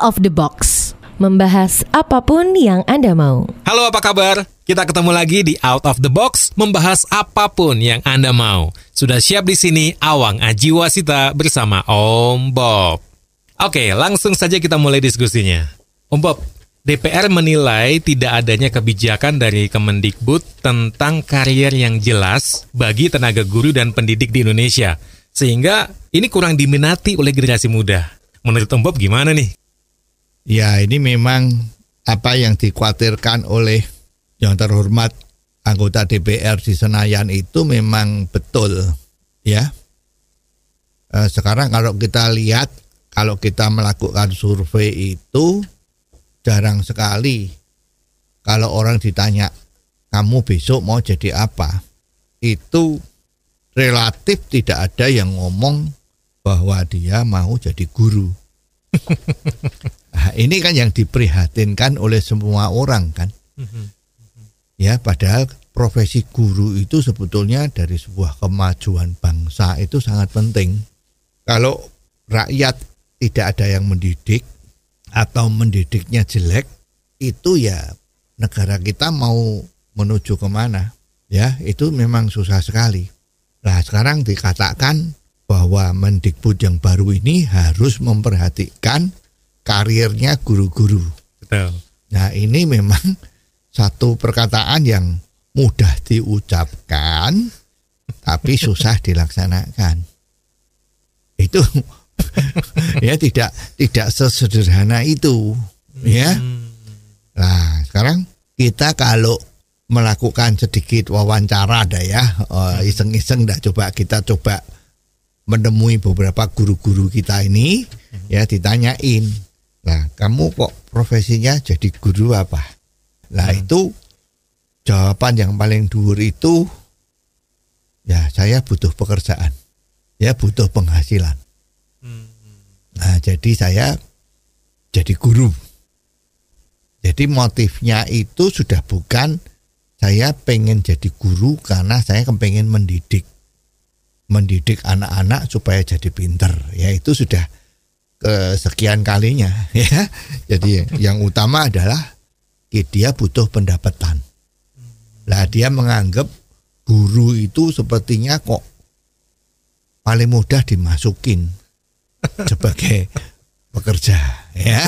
of the box. Membahas apa pun yang Anda mau. Halo apa kabar? Kita ketemu lagi di Out of the Box membahas apa pun yang Anda mau. Sudah siap di sini Awang Aji Wasita bersama Om Bob. Oke, langsung saja kita mulai diskusinya. Om Bob, DPR menilai tidak adanya kebijakan dari Kemendikbud tentang karier yang jelas bagi tenaga guru dan pendidik di Indonesia. Sehingga ini kurang diminati oleh generasi muda. Menurut Om Bob gimana nih? Ya ini memang apa yang dikhawatirkan oleh yang terhormat anggota DPR di Senayan itu memang betul ya. Eh, sekarang kalau kita lihat kalau kita melakukan survei itu jarang sekali kalau orang ditanya kamu besok mau jadi apa itu relatif tidak ada yang ngomong bahwa dia mau jadi guru. nah, ini kan yang diprihatinkan oleh semua orang kan. Ya, padahal profesi guru itu sebetulnya dari sebuah kemajuan bangsa itu sangat penting. Kalau rakyat tidak ada yang mendidik atau mendidiknya jelek, itu ya negara kita mau menuju ke mana? Ya, itu memang susah sekali. Nah, sekarang dikatakan bahwa Mendikbud yang baru ini harus memperhatikan karirnya guru-guru. Betul. Nah, ini memang satu perkataan yang mudah diucapkan tapi susah dilaksanakan. Itu ya tidak tidak sesederhana itu, ya. Nah, sekarang kita kalau melakukan sedikit wawancara dah ya, eh, iseng-iseng dah coba kita coba menemui beberapa guru-guru kita ini ya ditanyain nah kamu kok profesinya jadi guru apa? Nah Hmm. itu jawaban yang paling dhuwur itu ya saya butuh pekerjaan. Ya butuh penghasilan. Nah jadi saya jadi guru. Jadi motifnya itu sudah bukan saya pengen jadi guru karena saya kepengen mendidik. Mendidik anak-anak supaya jadi pinter. Ya itu sudah kesekian kalinya ya. Jadi yang utama adalah eh, dia butuh pendapatan. Lah dia menganggap guru itu sepertinya kok paling mudah dimasukin sebagai pekerja ya.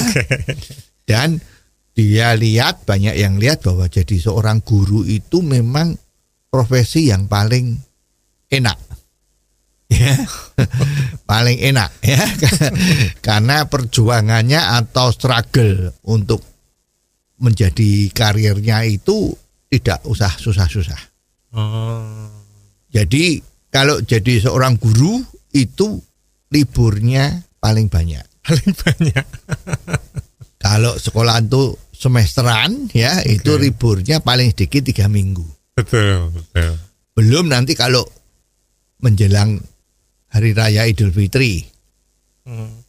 Dan dia lihat banyak yang lihat bahwa jadi seorang guru itu memang profesi yang paling enak ya paling enak ya karena perjuangannya atau struggle untuk menjadi karirnya itu tidak usah susah-susah Oh. jadi kalau jadi seorang guru itu liburnya paling banyak Paling banyak. kalau sekolah itu semesteran ya itu liburnya paling sedikit tiga minggu Betul, betul. belum nanti kalau menjelang hari raya Idul Fitri. Hmm.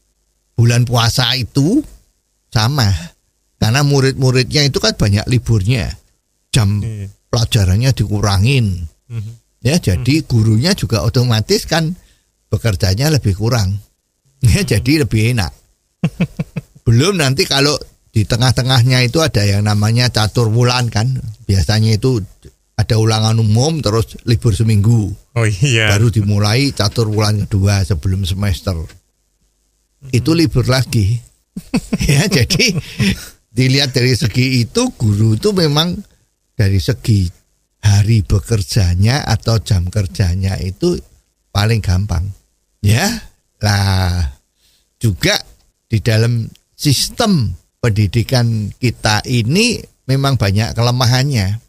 bulan puasa itu sama. Karena murid-muridnya itu kan banyak liburnya. Jam Iya. pelajarannya dikurangin. Mhm. ya jadi gurunya juga otomatis kan bekerjanya lebih kurang. Ya jadi lebih enak. Belum nanti kalau di tengah-tengahnya itu ada yang namanya catur bulan kan. Biasanya itu ada ulangan umum terus libur seminggu. Oh iya. baru dimulai catur bulan kedua sebelum semester. Itu libur lagi. Ya jadi dilihat dari segi itu guru itu memang dari segi hari bekerjanya atau jam kerjanya itu paling gampang. Ya lah juga di dalam sistem pendidikan kita ini memang banyak kelemahannya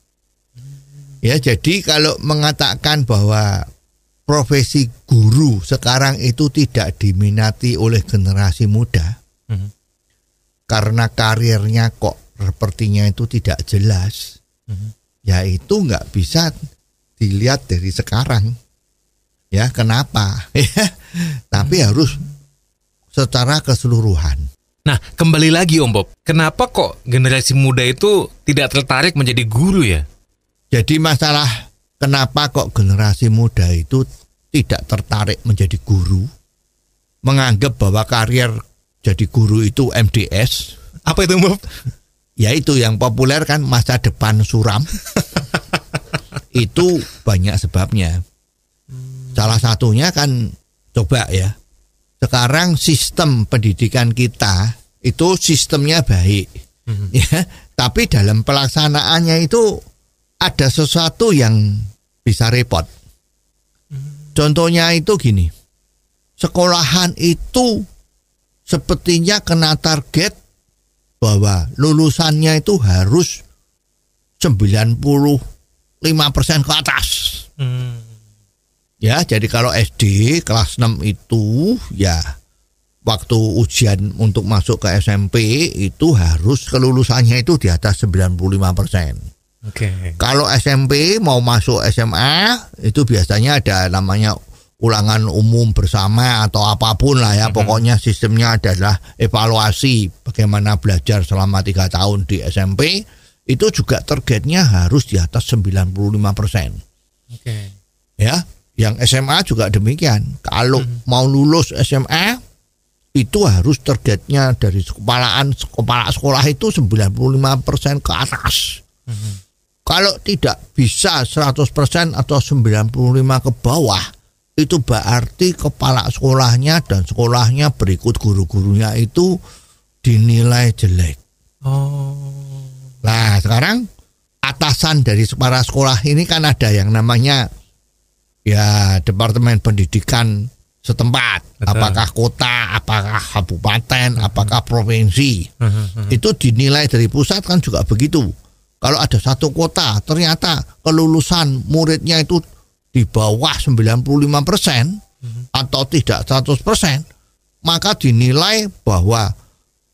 Ya, jadi kalau mengatakan bahwa profesi guru sekarang itu tidak diminati oleh generasi muda Mhm. karena karirnya kok sepertinya itu tidak jelas, Mhm. ya itu nggak bisa dilihat dari sekarang. Ya, kenapa? Ya, tapi harus secara keseluruhan. Nah, kembali lagi Om Bob. Kenapa kok generasi muda itu tidak tertarik menjadi guru ya? Jadi masalah kenapa kok generasi muda itu tidak tertarik menjadi guru, menganggap bahwa karier jadi guru itu MDS. Apa itu Bob? Ya itu yang populer kan masa depan suram. itu banyak sebabnya. Salah satunya kan coba ya. Sekarang sistem pendidikan kita itu sistemnya baik. Hmm. Ya, tapi dalam pelaksanaannya itu ada sesuatu yang bisa repot. Contohnya itu gini. Sekolahan itu sepertinya kena target bahwa lulusannya itu harus 95% ke atas. Hmm. Ya, jadi kalau SD kelas 6 itu ya waktu ujian untuk masuk ke SMP itu harus kelulusannya itu di atas 95%. Okay. Kalau SMP mau masuk SMA itu biasanya ada namanya ulangan umum bersama atau apa pun lah ya. Mm -hmm. Pokoknya sistemnya adalah evaluasi bagaimana belajar selama tiga tahun di SMP itu juga targetnya harus di atas 95%. Oke. Okay. Ya, yang SMA juga demikian. Kalau mm -hmm. mau lulus SMA itu harus targetnya dari kepalaan kepala sekolah itu 95% ke atas. Mm -hmm. Kalau tidak bisa 100% atau 95 ke bawah, itu berarti kepala sekolahnya dan sekolahnya berikut guru-gurunya itu dinilai jelek. Oh. Nah, sekarang atasan dari para sekolah ini kan ada yang namanya ya Departemen Pendidikan setempat, Betul. apakah kota, apakah kabupaten, apakah provinsi. Uh -huh. Itu dinilai dari pusat kan juga begitu. Kalau ada satu kota ternyata kelulusan muridnya itu di bawah 95% persen atau tidak 100%, maka dinilai bahwa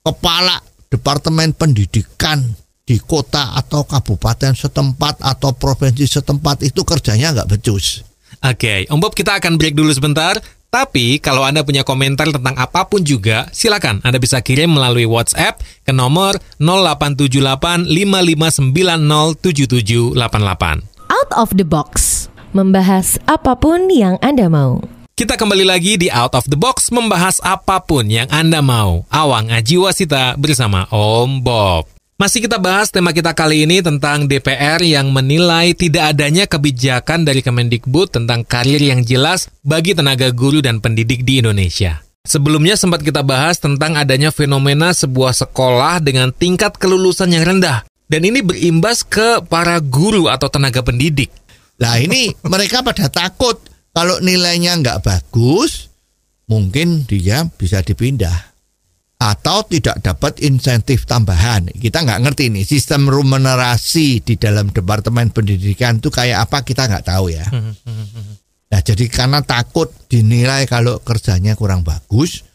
kepala Departemen Pendidikan di kota atau kabupaten setempat atau provinsi setempat itu kerjanya nggak becus. Oke, Om Bob kita akan break dulu sebentar. Tapi kalau Anda punya komentar tentang apa pun juga, silakan Anda bisa kirim melalui WhatsApp ke nomor 087855907788. Out of the box, membahas apa pun yang Anda mau. Kita kembali lagi di Out of the Box membahas apa pun yang Anda mau. Awang Ajiwasita bersama Om Bob. Masih kita bahas tema kita kali ini tentang DPR yang menilai tidak adanya kebijakan dari Kemendikbud tentang karir yang jelas bagi tenaga guru dan pendidik di Indonesia. Sebelumnya sempat kita bahas tentang adanya fenomena sebuah sekolah dengan tingkat kelulusan yang rendah. Dan ini berimbas ke para guru atau tenaga pendidik. Nah ini mereka pada takut kalau nilainya nggak bagus, mungkin dia bisa dipindah atau tidak dapat insentif tambahan. Kita nggak ngerti nih sistem remunerasi di dalam departemen pendidikan itu kayak apa kita nggak tahu ya. Nah jadi karena takut dinilai kalau kerjanya kurang bagus,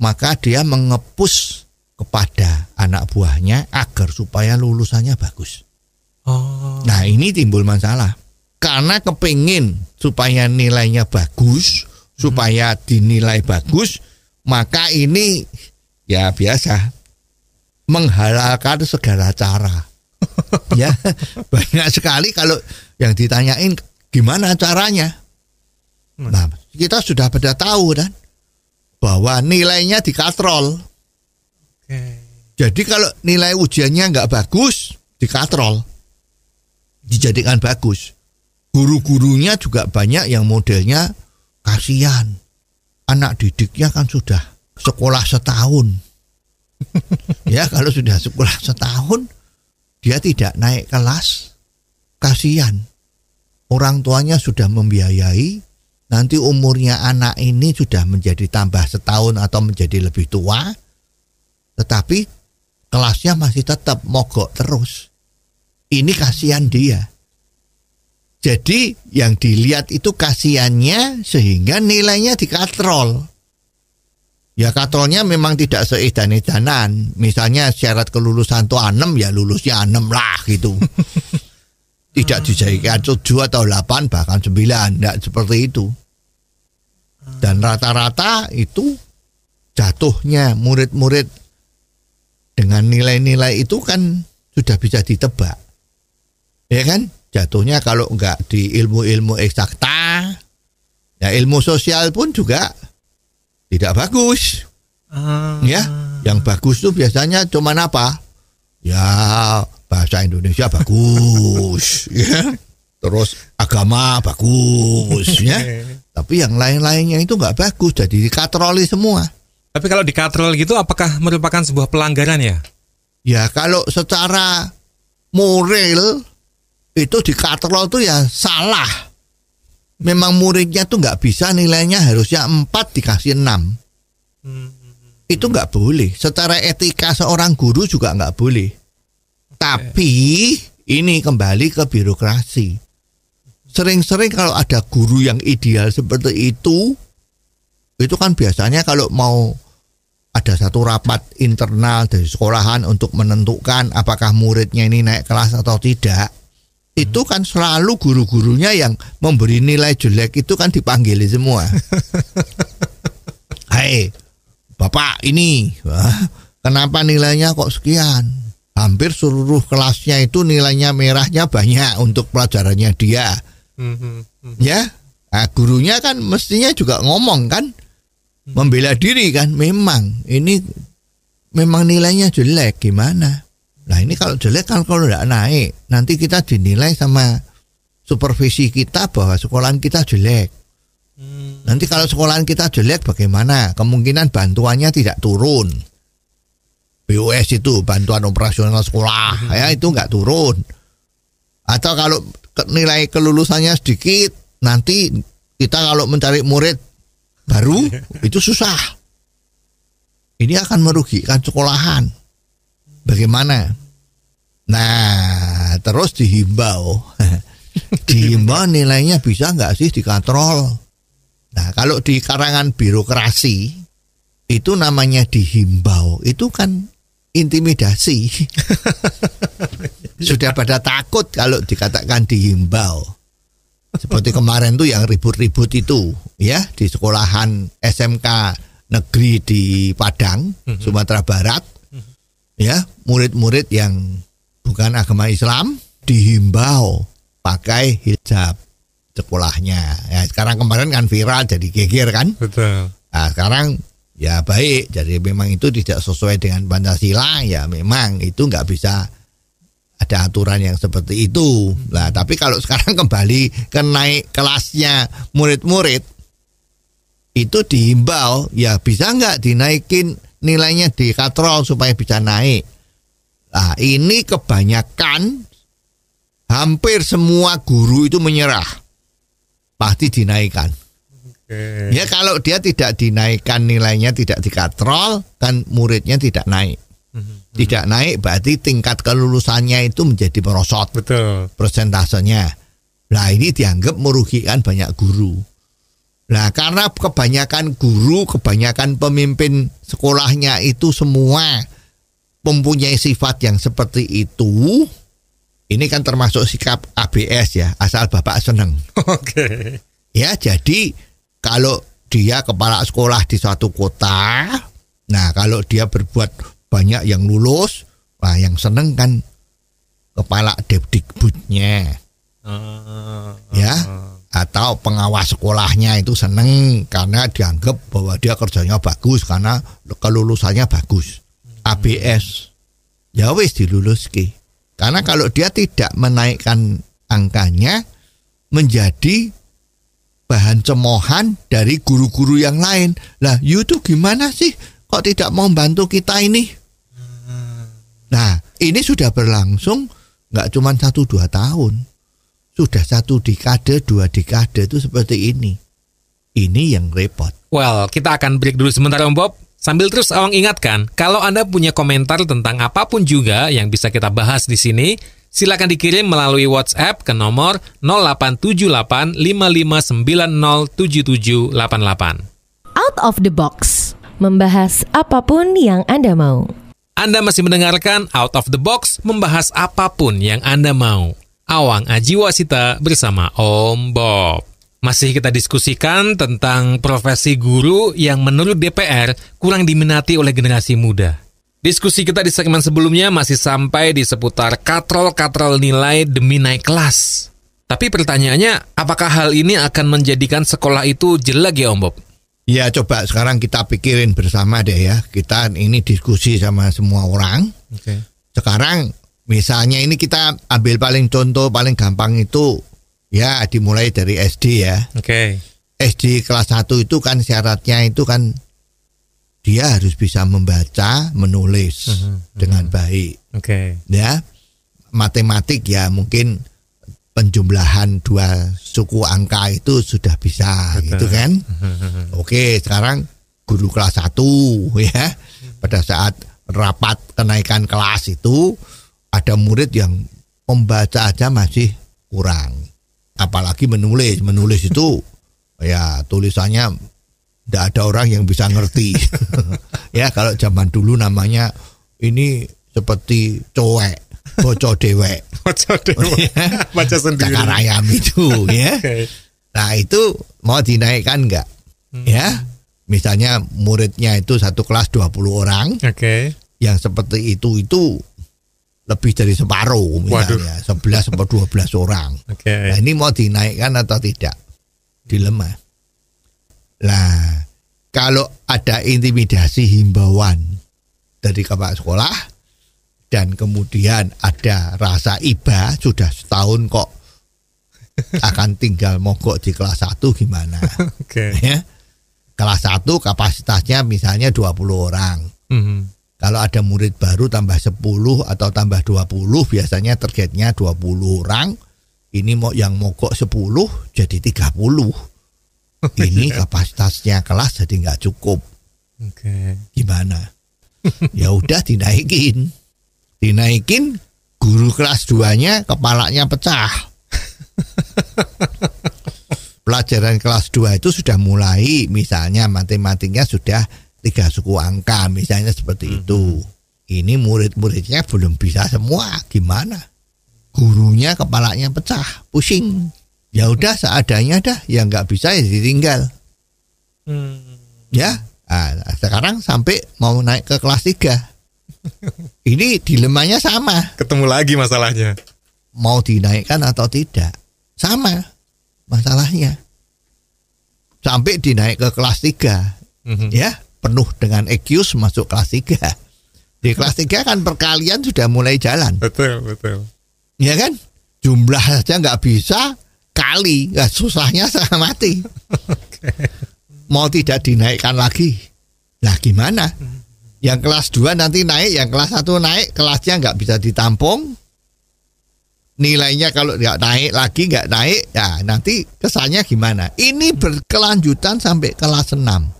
maka dia mengepus kepada anak buahnya agar supaya lulusannya bagus. Oh. Nah ini timbul masalah karena kepingin supaya nilainya bagus, supaya dinilai bagus, maka ini ya biasa menghalalkan segala cara. ya banyak sekali kalau yang ditanyain gimana caranya. Hmm. Nah kita sudah pada tahu kan bahwa nilainya dikatrol. Okay. Jadi kalau nilai ujiannya nggak bagus dikatrol, dijadikan bagus. Guru-gurunya juga banyak yang modelnya kasihan. Anak didiknya kan sudah sekolah setahun. ya kalau sudah sekolah setahun dia tidak naik kelas, kasihan. Orang tuanya sudah membiayai, nanti umurnya anak ini sudah menjadi tambah setahun atau menjadi lebih tua, tetapi kelasnya masih tetap mogok terus. Ini kasihan dia. Jadi yang dilihat itu kasihannya sehingga nilainya dikatrol. Ya katrolnya memang tidak seedan-edanan. Misalnya syarat kelulusan tuh 6 ya lulusnya 6 lah gitu. tidak dijadikan 7 atau 8 bahkan 9. Tidak seperti itu. Dan rata-rata itu jatuhnya murid-murid dengan nilai-nilai itu kan sudah bisa ditebak. Ya kan? Jatuhnya kalau enggak di ilmu-ilmu eksakta, ya ilmu sosial pun juga tidak bagus. Ah. Ya, yang bagus tuh biasanya cuman apa? Ya, bahasa Indonesia bagus, ya. Terus agama bagus, ya. Tapi yang lain-lainnya itu nggak bagus, jadi dikatroli semua. Tapi kalau dikatrol gitu apakah merupakan sebuah pelanggaran ya? Ya kalau secara moral itu dikatrol tuh ya salah. Memang muridnya tuh nggak bisa nilainya harusnya 4 dikasih 6. Itu nggak boleh. Secara etika seorang guru juga nggak boleh. Tapi ini kembali ke birokrasi. Sering-sering kalau ada guru yang ideal seperti itu, itu kan biasanya kalau mau ada satu rapat internal dari sekolahan untuk menentukan apakah muridnya ini naik kelas atau tidak. Itu kan selalu guru-gurunya yang memberi nilai jelek itu kan dipanggil semua. Hai, Bapak ini, wah, kenapa nilainya kok sekian? Hampir seluruh kelasnya itu nilainya merahnya banyak untuk pelajarannya dia. Ya, nah, gurunya kan mestinya juga ngomong kan, membela diri kan. Memang ini memang nilainya jelek gimana? Nah ini kalau jelek kan kalau tidak naik, nanti kita dinilai sama supervisi kita bahwa sekolahan kita jelek. Nanti kalau sekolahan kita jelek bagaimana? Kemungkinan bantuannya tidak turun. BOS itu bantuan operasional sekolah ya itu nggak turun. Atau kalau nilai kelulusannya sedikit, nanti kita kalau mencari murid baru itu susah. Ini akan merugikan sekolahan. Bagaimana? Nah, terus dihimbau. dihimbau nilainya bisa nggak sih dikatrol? Nah, kalau di karangan birokrasi itu namanya dihimbau, itu kan intimidasi. Sudah pada takut kalau dikatakan dihimbau. Seperti kemarin tuh yang ribut-ribut itu, ya di sekolahan SMK negeri di Padang, Sumatera Barat, ya murid-murid yang bukan agama Islam dihimbau pakai hijab sekolahnya. Ya sekarang kemarin kan viral jadi geger kan. Betul. Nah, sekarang ya baik, jadi memang itu tidak sesuai dengan Pancasila, ya memang itu nggak bisa ada aturan yang seperti itu. Nah, tapi kalau sekarang kembali ke naik kelasnya murid-murid, itu dihimbau, ya bisa nggak dinaikin nilainya di katrol supaya bisa naik. Nah, ini kebanyakan hampir semua guru itu menyerah. Pasti dinaikkan. Oke. Ya kalau dia tidak dinaikkan nilainya tidak dikatrol kan muridnya tidak naik. Tidak naik berarti tingkat kelulusannya itu menjadi merosot Betul. persentasenya. Nah ini dianggap merugikan banyak guru. Nah karena kebanyakan guru, kebanyakan pemimpin sekolahnya itu semua mempunyai sifat yang seperti itu. Ini kan termasuk sikap ABS ya, asal bapak seneng. Oke. Ya, jadi kalau dia kepala sekolah di suatu kota, nah kalau dia berbuat banyak yang lulus, nah yang seneng kan kepala Depdikbudnya, Ah, ya, atau pengawas sekolahnya itu seneng karena dianggap bahwa dia kerjanya bagus karena kelulusannya bagus. ABS, ya wis diluluski. Karena kalau dia tidak menaikkan angkanya menjadi bahan cemohan dari guru-guru yang lain. Lah, you tuh gimana sih? Kok tidak mau bantu kita ini? Nah, ini sudah berlangsung nggak cuma satu dua tahun. Sudah satu dekade, dua dekade itu seperti ini. Ini yang repot. Well, kita akan break dulu sebentar Om Bob. Sambil terus Awang ingatkan, kalau Anda punya komentar tentang apa pun juga yang bisa kita bahas di sini, silakan dikirim melalui WhatsApp ke nomor 0878 55907788. Out of the box. Membahas apa pun yang Anda mau. Anda masih mendengarkan Out of the Box membahas apa pun yang Anda mau. Awang Ajiwasita bersama Om Bob. Masih kita diskusikan tentang profesi guru yang menurut DPR kurang diminati oleh generasi muda. Diskusi kita di segmen sebelumnya masih sampai di seputar katrol-katrol nilai demi naik kelas. Tapi pertanyaannya, apakah hal ini akan menjadikan sekolah itu jelek ya Om Bob? Ya coba sekarang kita pikirin bersama deh ya. Kita ini diskusi sama semua orang. Oke. Sekarang misalnya ini kita ambil paling contoh paling gampang itu ya dimulai dari SD ya. Oke. SD kelas 1 itu kan syaratnya itu kan dia harus bisa membaca, menulis Mhm, dengan baik Oke. ya. Matematik ya mungkin penjumlahan dua suku angka itu sudah bisa Betul. gitu kan. Oke, sekarang guru kelas 1 ya. Pada saat rapat kenaikan kelas itu ada murid yang membaca aja masih kurang. Apalagi menulis. Menulis itu ya tulisannya tidak ada orang yang bisa ngerti. ya kalau zaman dulu namanya ini seperti cowek, bocah dewek. Baca dewa. Baca sendiri. Cakar ayam itu ya. Oke. Nah itu mau dinaikkan enggak? Ya, misalnya muridnya itu satu kelas 20 orang, Oke. yang seperti itu itu lebih dari separuh misalnya, 11 atau 12 orang. Oke. Nah ini mau dinaikkan atau tidak? Dilema. Lah, kalau ada intimidasi himbauan dari kepala sekolah dan kemudian ada rasa iba sudah setahun kok akan tinggal mogok di kelas 1 gimana? Oke. ya. Kelas 1 kapasitasnya misalnya 20 orang. Mhm. Kalau ada murid baru tambah 10 atau tambah 20 biasanya targetnya 20 orang. Ini mau yang mogok 10 jadi 30. Ini kapasitasnya kelas jadi nggak cukup. Oke. Gimana? ya udah dinaikin. Dinaikin guru kelas 2-nya kepalanya pecah. Pelajaran kelas 2 itu sudah mulai misalnya matematiknya sudah tiga suku angka misalnya seperti itu. Ini murid-muridnya belum bisa semua. Gimana? Gurunya kepalanya pecah, pusing. Ya udah seadanya dah, yang nggak bisa ya ditinggal. Hmm. Ya, ah, sekarang sampai mau naik ke kelas 3. Ini dilemanya sama, Ketemu lagi masalahnya. mau dinaikkan atau tidak. Sama masalahnya. Sampai dinaik ke kelas 3. Mhm. Ya, penuh dengan excuse masuk kelas 3. Di kelas 3 kan perkalian sudah mulai jalan. Betul, betul. Ya kan? Jumlah saja nggak bisa kali, nggak susahnya setengah mati. Mau tidak dinaikkan lagi. Nah gimana? Yang kelas 2 nanti naik, yang kelas 1 naik, kelasnya nggak bisa ditampung. Nilainya kalau nggak naik lagi nggak naik, ya nanti kesannya gimana? Ini berkelanjutan sampai kelas 6.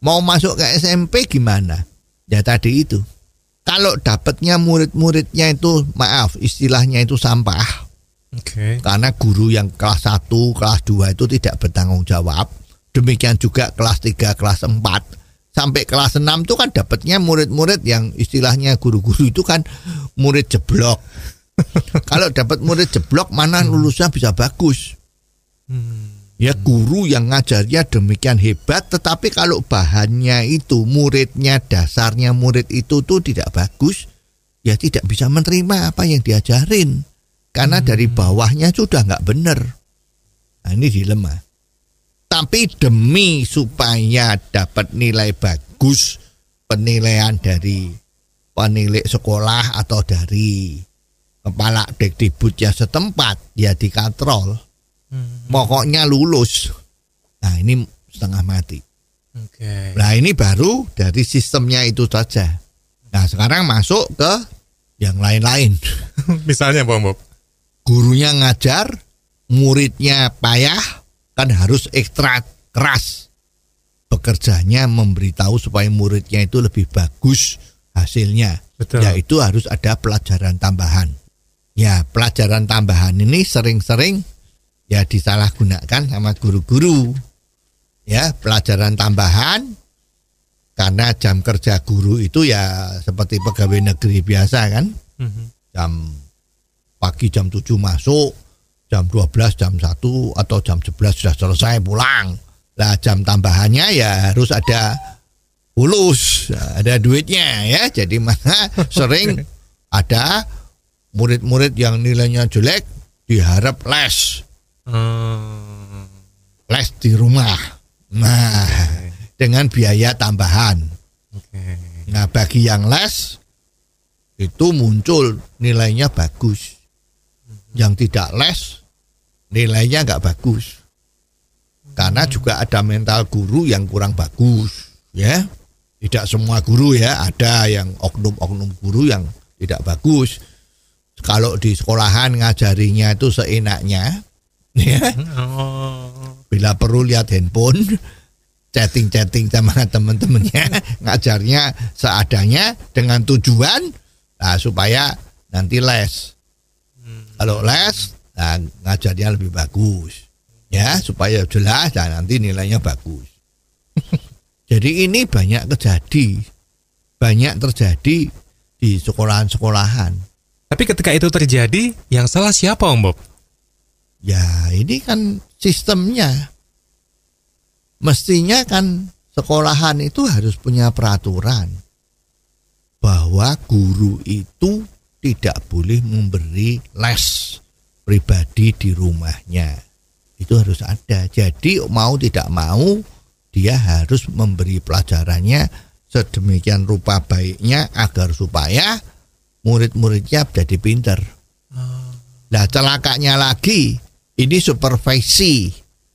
Mau masuk ke SMP gimana? Ya tadi itu. Kalau dapatnya murid-muridnya itu maaf istilahnya itu sampah Oke. karena guru yang kelas 1, kelas 2 itu tidak bertanggung jawab. Demikian juga kelas 3, kelas 4 sampai kelas 6 itu kan dapatnya murid-murid yang istilahnya guru-guru itu kan murid jeblok. Kalau dapat murid jeblok mana lulusnya bisa bagus. Ya guru yang ngajarnya demikian hebat tetapi kalau bahannya itu muridnya dasarnya murid itu tuh tidak bagus ya tidak bisa menerima apa yang diajarin karena dari bawahnya sudah nggak benar. Nah, ini dilema. Tapi demi supaya dapat nilai bagus penilaian dari penilik sekolah atau dari kepala dekdibutnya setempat ya dikatrol pokoknya lulus. Nah ini setengah mati. Oke. nah ini baru dari sistemnya itu saja. Nah sekarang masuk ke yang lain-lain. Misalnya Bang Bob. gurunya ngajar muridnya payah kan harus ekstra keras. Bekerjanya memberitahu supaya muridnya itu lebih bagus hasilnya. Betul. ya itu harus ada pelajaran tambahan. Ya pelajaran tambahan ini sering-sering ya disalahgunakan sama guru-guru. Ya pelajaran tambahan. Karena jam kerja guru itu ya seperti pegawai negeri biasa kan. Mhm. jam pagi jam 7 masuk jam 12 jam 1 atau jam 11 sudah selesai pulang. Lah jam tambahannya ya harus ada ulus ada duitnya ya. Jadi mana sering ada murid-murid yang nilainya jelek diharap les Hmm. les di rumah nah dengan biaya tambahan. Oke. Nah, bagi yang les itu muncul nilainya bagus. Yang tidak les nilainya nggak bagus. Karena juga ada mental guru yang kurang bagus, ya. Tidak semua guru ya, ada yang oknum-oknum guru yang tidak bagus. Kalau di sekolahan ngajarinya itu seenaknya, ya. Bila perlu lihat handphone, chatting-chatting sama teman-temannya, ngajarnya seadanya dengan tujuan nah, supaya nanti les. Kalau les, nah, ngajarnya lebih bagus, ya supaya jelas dan nanti nilainya bagus. Jadi ini banyak terjadi, banyak terjadi di sekolahan-sekolahan. Tapi ketika itu terjadi, yang salah siapa Om Bob? Ya ini kan sistemnya. Mestinya kan sekolahan itu harus punya peraturan bahwa guru itu tidak boleh memberi les pribadi di rumahnya. Itu harus ada. Jadi mau tidak mau dia harus memberi pelajarannya sedemikian rupa baiknya agar supaya murid-muridnya jadi pinter. Nah celakanya lagi ini supervisi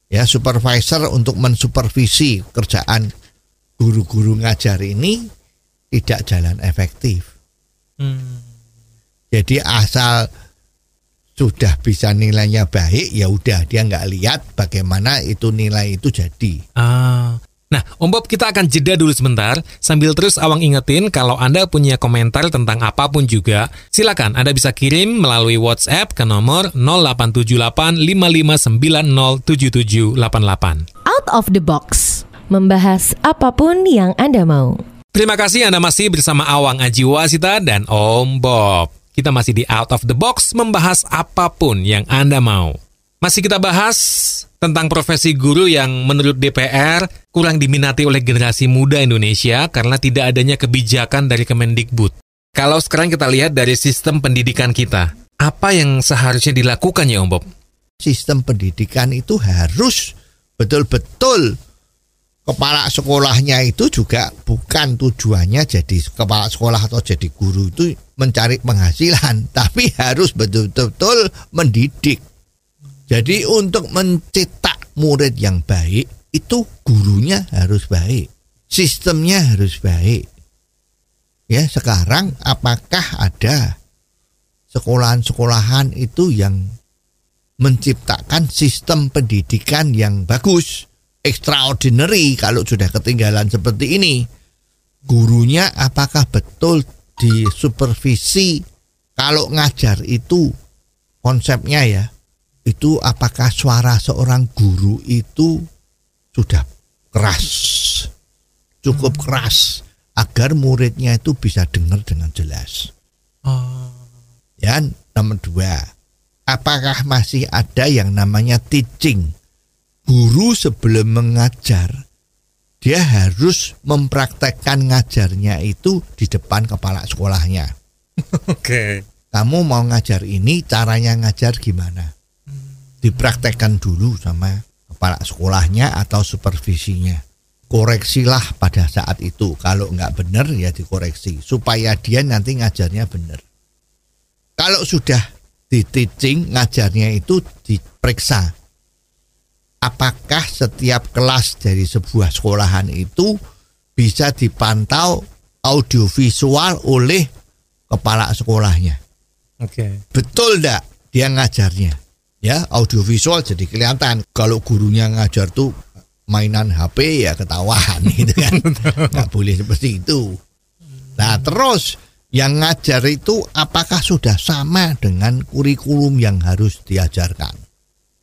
ya supervisor untuk mensupervisi kerjaan guru-guru ngajar ini tidak jalan efektif. Jadi asal sudah bisa nilainya baik ya udah dia nggak lihat bagaimana itu nilai itu jadi. Ah. Nah, Om Bob kita akan jeda dulu sebentar sambil terus Awang ingetin kalau Anda punya komentar tentang apa pun juga, silakan Anda bisa kirim melalui WhatsApp ke nomor 087855907788. Out of the box. Membahas apa pun yang Anda mau. Terima kasih Anda masih bersama Awang Aji Wasita dan Om Bob. Kita masih di Out of the Box membahas apa pun yang Anda mau. Masih kita bahas tentang profesi guru yang menurut DPR kurang diminati oleh generasi muda Indonesia karena tidak adanya kebijakan dari Kemendikbud. Kalau sekarang kita lihat dari sistem pendidikan kita, apa yang seharusnya dilakukan ya Om Bob? Sistem pendidikan itu harus betul-betul kepala sekolahnya itu juga bukan tujuannya jadi kepala sekolah atau jadi guru itu mencari penghasilan, tapi harus betul-betul mendidik. Jadi untuk mencetak murid yang baik itu gurunya harus baik, sistemnya harus baik. Ya sekarang apakah ada sekolahan-sekolahan itu yang menciptakan sistem pendidikan yang bagus, extraordinary kalau sudah ketinggalan seperti ini. Gurunya apakah betul disupervisi kalau ngajar itu konsepnya ya itu apakah suara seorang guru itu sudah keras? Cukup keras agar muridnya itu bisa dengar dengan jelas. Ya nomor dua. Apakah masih ada yang namanya teaching? Guru sebelum mengajar dia harus mempraktekkan ngajarnya itu di depan kepala sekolahnya. Oke. kamu mau ngajar ini caranya ngajar gimana dipraktekkan dulu sama kepala sekolahnya atau supervisinya. Koreksilah pada saat itu. Kalau nggak benar ya dikoreksi. Supaya dia nanti ngajarnya benar. Kalau sudah di teaching ngajarnya itu diperiksa. Apakah setiap kelas dari sebuah sekolahan itu bisa dipantau audiovisual oleh kepala sekolahnya? Oke. betul enggak dia ngajarnya ya audiovisual jadi kelihatan. Kalau gurunya ngajar tuh mainan HP ya ketahuan gitu kan. Nggak boleh seperti itu. Nah terus yang ngajar itu apakah sudah sama dengan kurikulum yang harus diajarkan?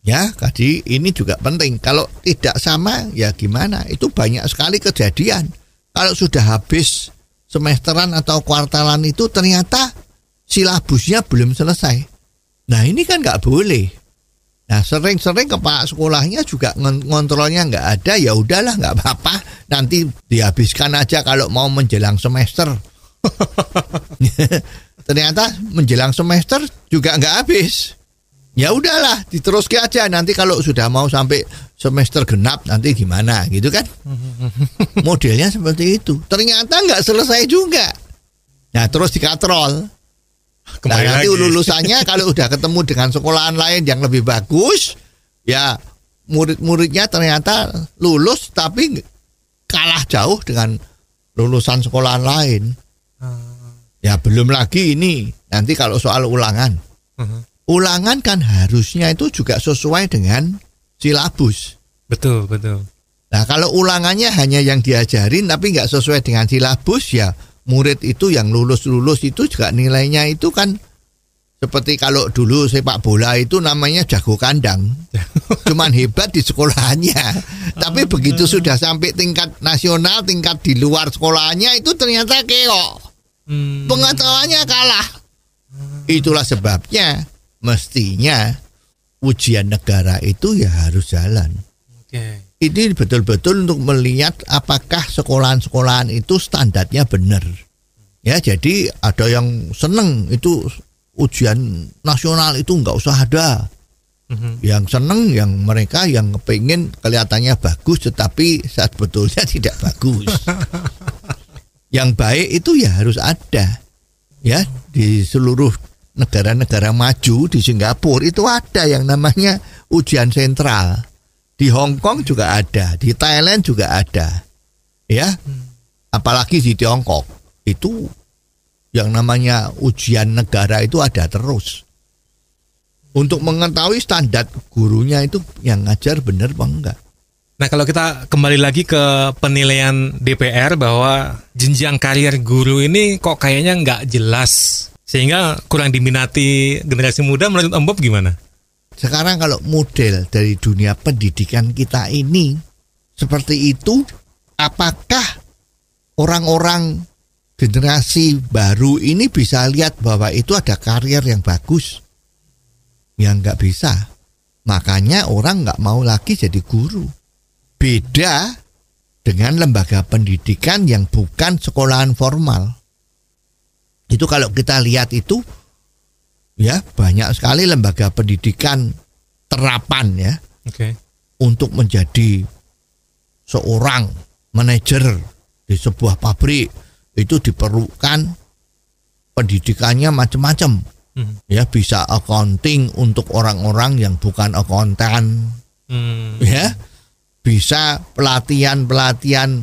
Ya jadi ini juga penting. Kalau tidak sama ya gimana? Itu banyak sekali kejadian. Kalau sudah habis semesteran atau kuartalan itu ternyata silabusnya belum selesai. Nah ini kan nggak boleh Nah sering-sering kepala sekolahnya juga ngon- ngontrolnya nggak ada ya udahlah nggak apa-apa nanti dihabiskan aja kalau mau menjelang semester. Ternyata menjelang semester juga nggak habis. Ya udahlah, diteruskan aja nanti kalau sudah mau sampai semester genap nanti gimana gitu kan? Modelnya seperti itu. Ternyata nggak selesai juga. Nah terus dikatrol. Nah, nanti lagi. lulusannya kalau udah ketemu dengan sekolahan lain yang lebih bagus, ya murid-muridnya ternyata lulus tapi kalah jauh dengan lulusan sekolahan lain. Ya belum lagi ini nanti kalau soal ulangan. Mhm. Ulangan kan harusnya itu juga sesuai dengan silabus. Betul, betul. Nah kalau ulangannya hanya yang diajarin tapi nggak sesuai dengan silabus ya murid itu yang lulus-lulus itu juga nilainya itu kan seperti kalau dulu sepak bola itu namanya jago kandang. Cuman hebat di sekolahannya. Tapi begitu sudah sampai tingkat nasional, tingkat di luar sekolahannya itu ternyata keok. Hmm. Pengetahuannya kalah. Itulah sebabnya mestinya ujian negara itu ya harus jalan. Oke. Ini betul-betul untuk melihat apakah sekolahan-sekolahan itu standarnya benar. Ya, jadi ada yang seneng itu ujian nasional itu nggak usah ada. Mhm. Yang seneng yang mereka yang pengen kelihatannya bagus tetapi sebetulnya tidak bagus. yang baik itu ya harus ada. Ya, di seluruh negara-negara maju di Singapura itu ada yang namanya ujian sentral. Di Hong Kong juga ada, di Thailand juga ada. Ya. Apalagi di Tiongkok itu yang namanya ujian negara itu ada terus. Untuk mengetahui standar gurunya itu yang ngajar benar apa enggak. Nah, kalau kita kembali lagi ke penilaian DPR bahwa jenjang karier guru ini kok kayaknya nggak jelas sehingga kurang diminati generasi muda menurut Om Bob gimana? Sekarang kalau model dari dunia pendidikan kita ini seperti itu, apakah orang-orang generasi baru ini bisa lihat bahwa itu ada karier yang bagus? Ya nggak bisa. Makanya orang nggak mau lagi jadi guru. Beda dengan lembaga pendidikan yang bukan sekolahan formal. Itu kalau kita lihat itu ya banyak sekali lembaga pendidikan terapan ya Oke. untuk menjadi seorang manajer di sebuah pabrik itu diperlukan pendidikannya macam-macam Mhm. ya bisa accounting untuk orang-orang yang bukan akuntan Hmm. ya bisa pelatihan-pelatihan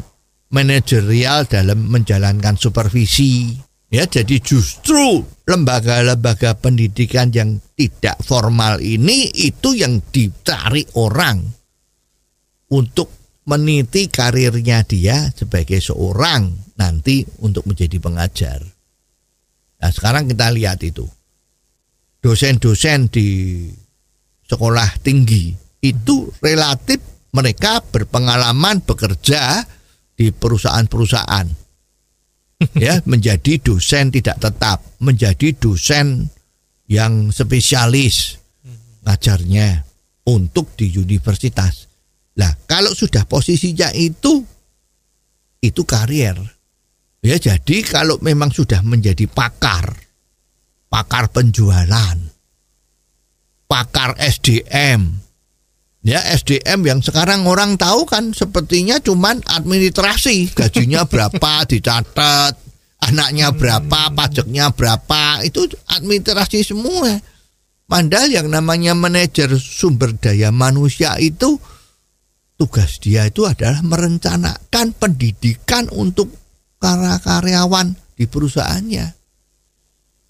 manajerial dalam menjalankan supervisi ya jadi justru lembaga-lembaga pendidikan yang tidak formal ini itu yang dicari orang untuk meniti karirnya dia sebagai seorang nanti untuk menjadi pengajar. Nah sekarang kita lihat itu dosen-dosen di sekolah tinggi itu relatif mereka berpengalaman bekerja di perusahaan-perusahaan ya menjadi dosen tidak tetap menjadi dosen yang spesialis ngajarnya untuk di universitas. Lah kalau sudah posisinya itu itu karier. Ya jadi kalau memang sudah menjadi pakar pakar penjualan pakar SDM Ya SDM yang sekarang orang tahu kan sepertinya cuman administrasi. Gajinya berapa dicatat. Anaknya berapa pajaknya berapa. Itu administrasi semua. Padahal yang namanya manajer sumber daya manusia itu tugas dia itu adalah merencanakan pendidikan untuk para karyawan di perusahaannya.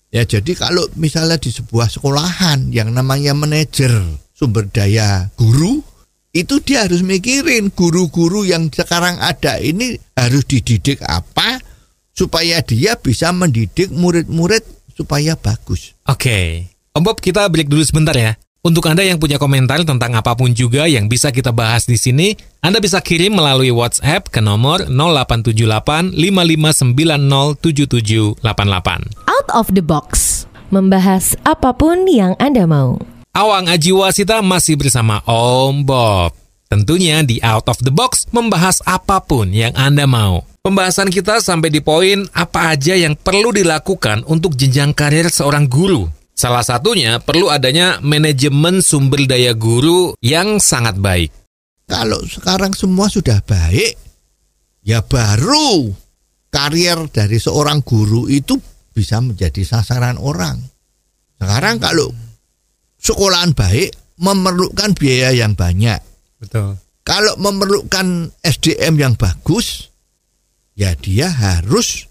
Ya jadi kalau misalnya di sebuah sekolahan yang namanya manajer sumber daya guru itu dia harus mikirin guru-guru yang sekarang ada ini harus dididik apa supaya dia bisa mendidik murid-murid supaya bagus. Oke. Om Bob, kita break dulu sebentar ya. Untuk Anda yang punya komentar tentang apa pun juga yang bisa kita bahas di sini, Anda bisa kirim melalui WhatsApp ke nomor 0878 55907788. Out of the box. Membahas apa pun yang Anda mau. Awang Aji Wasita masih bersama Om Bob. Tentunya di Out of the Box membahas apa pun yang Anda mau. Pembahasan kita sampai di poin apa aja yang perlu dilakukan untuk jenjang karir seorang guru. Salah satunya perlu adanya manajemen sumber daya guru yang sangat baik. Kalau sekarang semua sudah baik, ya baru karier dari seorang guru itu bisa menjadi sasaran orang. Sekarang kalau sekolahan baik memerlukan biaya yang banyak. Betul. Kalau memerlukan SDM yang bagus, ya dia harus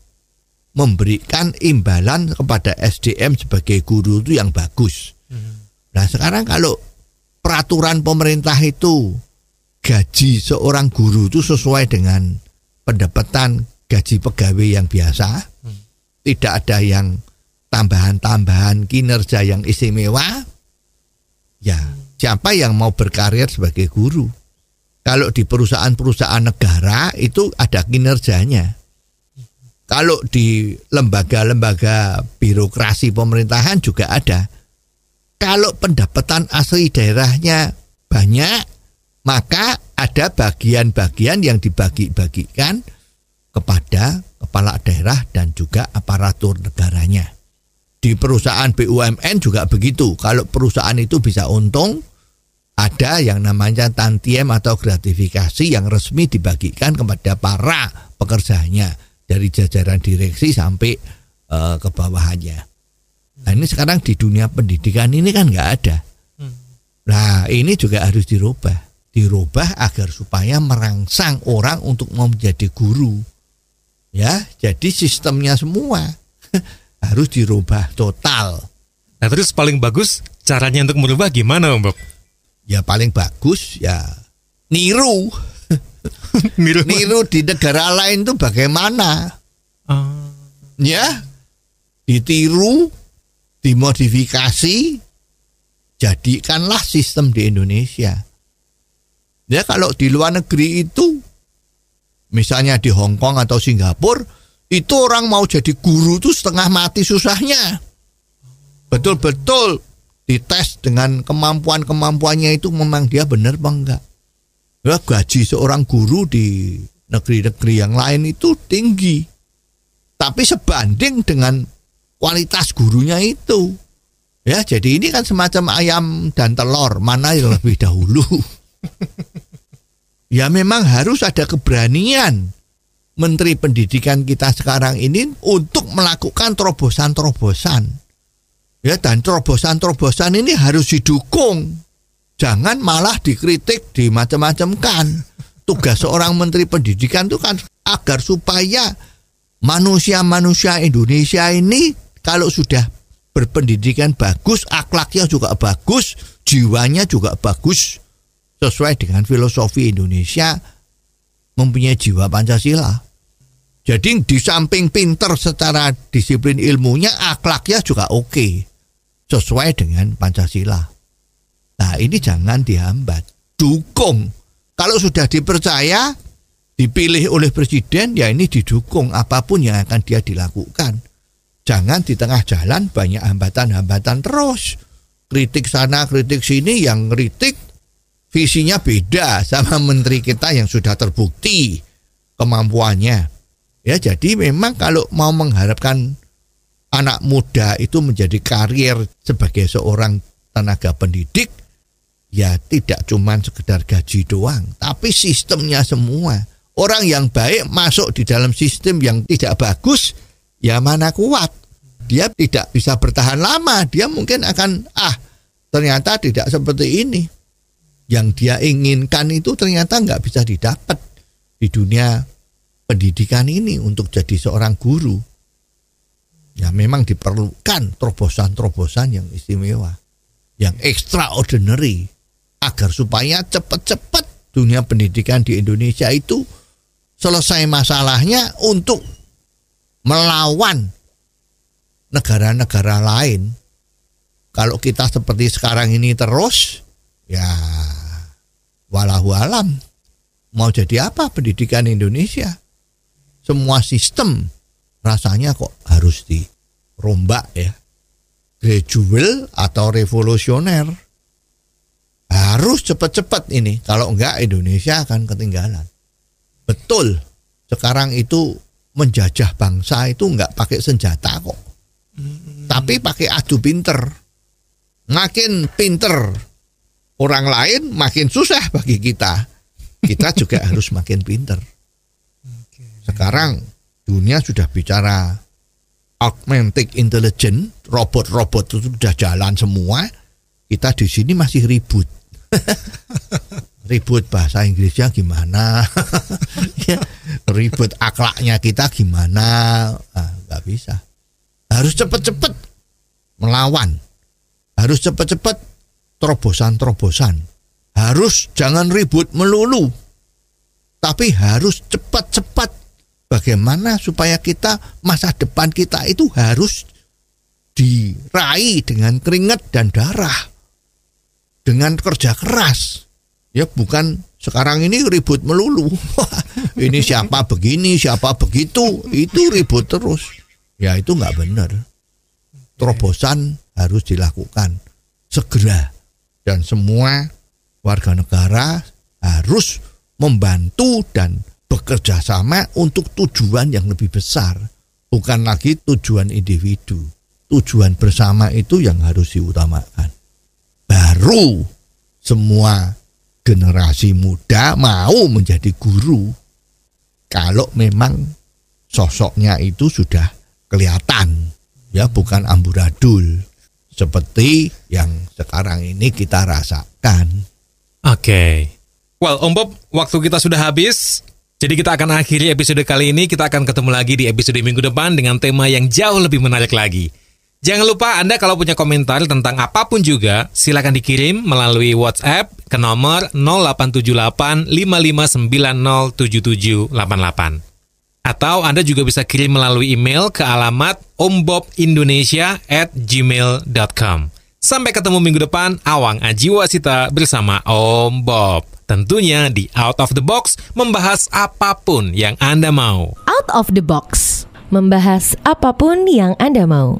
memberikan imbalan kepada SDM sebagai guru itu yang bagus. Nah sekarang kalau peraturan pemerintah itu gaji seorang guru itu sesuai dengan pendapatan gaji pegawai yang biasa, tidak ada yang tambahan-tambahan kinerja yang istimewa, ya siapa yang mau berkarir sebagai guru? Kalau di perusahaan-perusahaan negara itu ada kinerjanya. Kalau di lembaga-lembaga birokrasi pemerintahan juga ada. Kalau pendapatan asli daerahnya banyak, maka ada bagian-bagian yang dibagi-bagikan kepada kepala daerah dan juga aparatur negaranya. Di perusahaan BUMN juga begitu. Kalau perusahaan itu bisa untung, ada yang namanya tantiem atau gratifikasi yang resmi dibagikan kepada para pekerjanya dari jajaran direksi sampai uh, ke bawahannya. Nah ini sekarang di dunia pendidikan ini kan nggak ada. Nah ini juga harus dirubah, dirubah agar supaya merangsang orang untuk mau menjadi guru. Ya, jadi sistemnya semua harus dirubah total. Nah terus paling bagus caranya untuk merubah gimana Om Bob? Ya paling bagus ya niru Niru. niru di negara lain tuh bagaimana? Ah. Ya, ditiru, dimodifikasi, jadikanlah sistem di Indonesia. Ya kalau di luar negeri itu, misalnya di Hong Kong atau Singapura, itu orang mau jadi guru tuh setengah mati susahnya. Betul-betul dites dengan kemampuan-kemampuannya itu memang dia benar apa enggak ya, gaji seorang guru di negeri-negeri yang lain itu tinggi. Tapi sebanding dengan kualitas gurunya itu. Ya, jadi ini kan semacam ayam dan telur, mana yang lebih dahulu? ya memang harus ada keberanian Menteri Pendidikan kita sekarang ini untuk melakukan terobosan-terobosan. Ya, dan terobosan-terobosan ini harus didukung Jangan malah dikritik, dimacam-macamkan. Tugas seorang menteri pendidikan itu kan agar supaya manusia-manusia Indonesia ini kalau sudah berpendidikan bagus, akhlaknya juga bagus, jiwanya juga bagus sesuai dengan filosofi Indonesia mempunyai jiwa Pancasila. Jadi di samping pinter secara disiplin ilmunya, akhlaknya juga oke sesuai dengan Pancasila. Nah ini jangan dihambat, dukung. Kalau sudah dipercaya, dipilih oleh presiden, ya ini didukung apa pun yang akan dia dilakukan. Jangan di tengah jalan banyak hambatan-hambatan terus. Kritik sana, kritik sini, yang kritik visinya beda sama menteri kita yang sudah terbukti kemampuannya. Ya jadi memang kalau mau mengharapkan anak muda itu menjadi karier sebagai seorang tenaga pendidik, ya tidak cuma sekedar gaji doang, tapi sistemnya semua. Orang yang baik masuk di dalam sistem yang tidak bagus, ya mana kuat. Dia tidak bisa bertahan lama, dia mungkin akan ah ternyata tidak seperti ini. Yang dia inginkan itu ternyata nggak bisa didapat di dunia pendidikan ini untuk jadi seorang guru. Ya memang diperlukan terobosan-terobosan yang istimewa, yang extraordinary agar supaya cepat-cepat dunia pendidikan di Indonesia itu selesai masalahnya untuk melawan negara-negara lain. Kalau kita seperti sekarang ini terus, ya walahu alam. Mau jadi apa pendidikan Indonesia? Semua sistem rasanya kok harus dirombak ya. Gradual atau revolusioner harus cepat-cepat ini. Kalau enggak Indonesia akan ketinggalan. Betul. Sekarang itu menjajah bangsa itu enggak pakai senjata kok. Tapi tapi pakai adu pinter. Makin pinter orang lain, makin susah bagi kita. Kita juga harus makin pinter. Sekarang dunia sudah bicara augmented intelligence, robot-robot itu sudah jalan semua. Kita di sini masih ribut. ribut bahasa Inggrisnya gimana, ya, ribut akhlaknya kita gimana, ah, nggak bisa. Harus cepat-cepat melawan, harus cepat-cepat terobosan-terobosan, harus jangan ribut melulu, tapi harus cepat-cepat. Bagaimana supaya kita masa depan kita itu harus diraih dengan keringat dan darah, dengan kerja keras Ya bukan sekarang ini ribut melulu. ini siapa begini, siapa begitu, itu ribut terus. Ya itu nggak benar. Terobosan harus dilakukan segera dan semua warga negara harus membantu dan bekerja sama untuk tujuan yang lebih besar, bukan lagi tujuan individu. Tujuan bersama itu yang harus diutamakan. Baru semua generasi muda mau menjadi guru kalau memang sosoknya itu sudah kelihatan ya bukan amburadul seperti yang sekarang ini kita rasakan. Oke. Okay. Well, Om Bob, waktu kita sudah habis. Jadi kita akan akhiri episode kali ini. Kita akan ketemu lagi di episode minggu depan dengan tema yang jauh lebih menarik lagi. Jangan lupa Anda kalau punya komentar tentang apa pun juga, silakan dikirim melalui WhatsApp ke nomor 0878 55907788. Atau Anda juga bisa kirim melalui email ke alamat ombobindonesia at gmail.com. Sampai ketemu minggu depan, Awang Aji Wasita bersama Om Bob. Tentunya di Out of the Box membahas apa pun yang Anda mau. Out of the Box membahas apa pun yang Anda mau.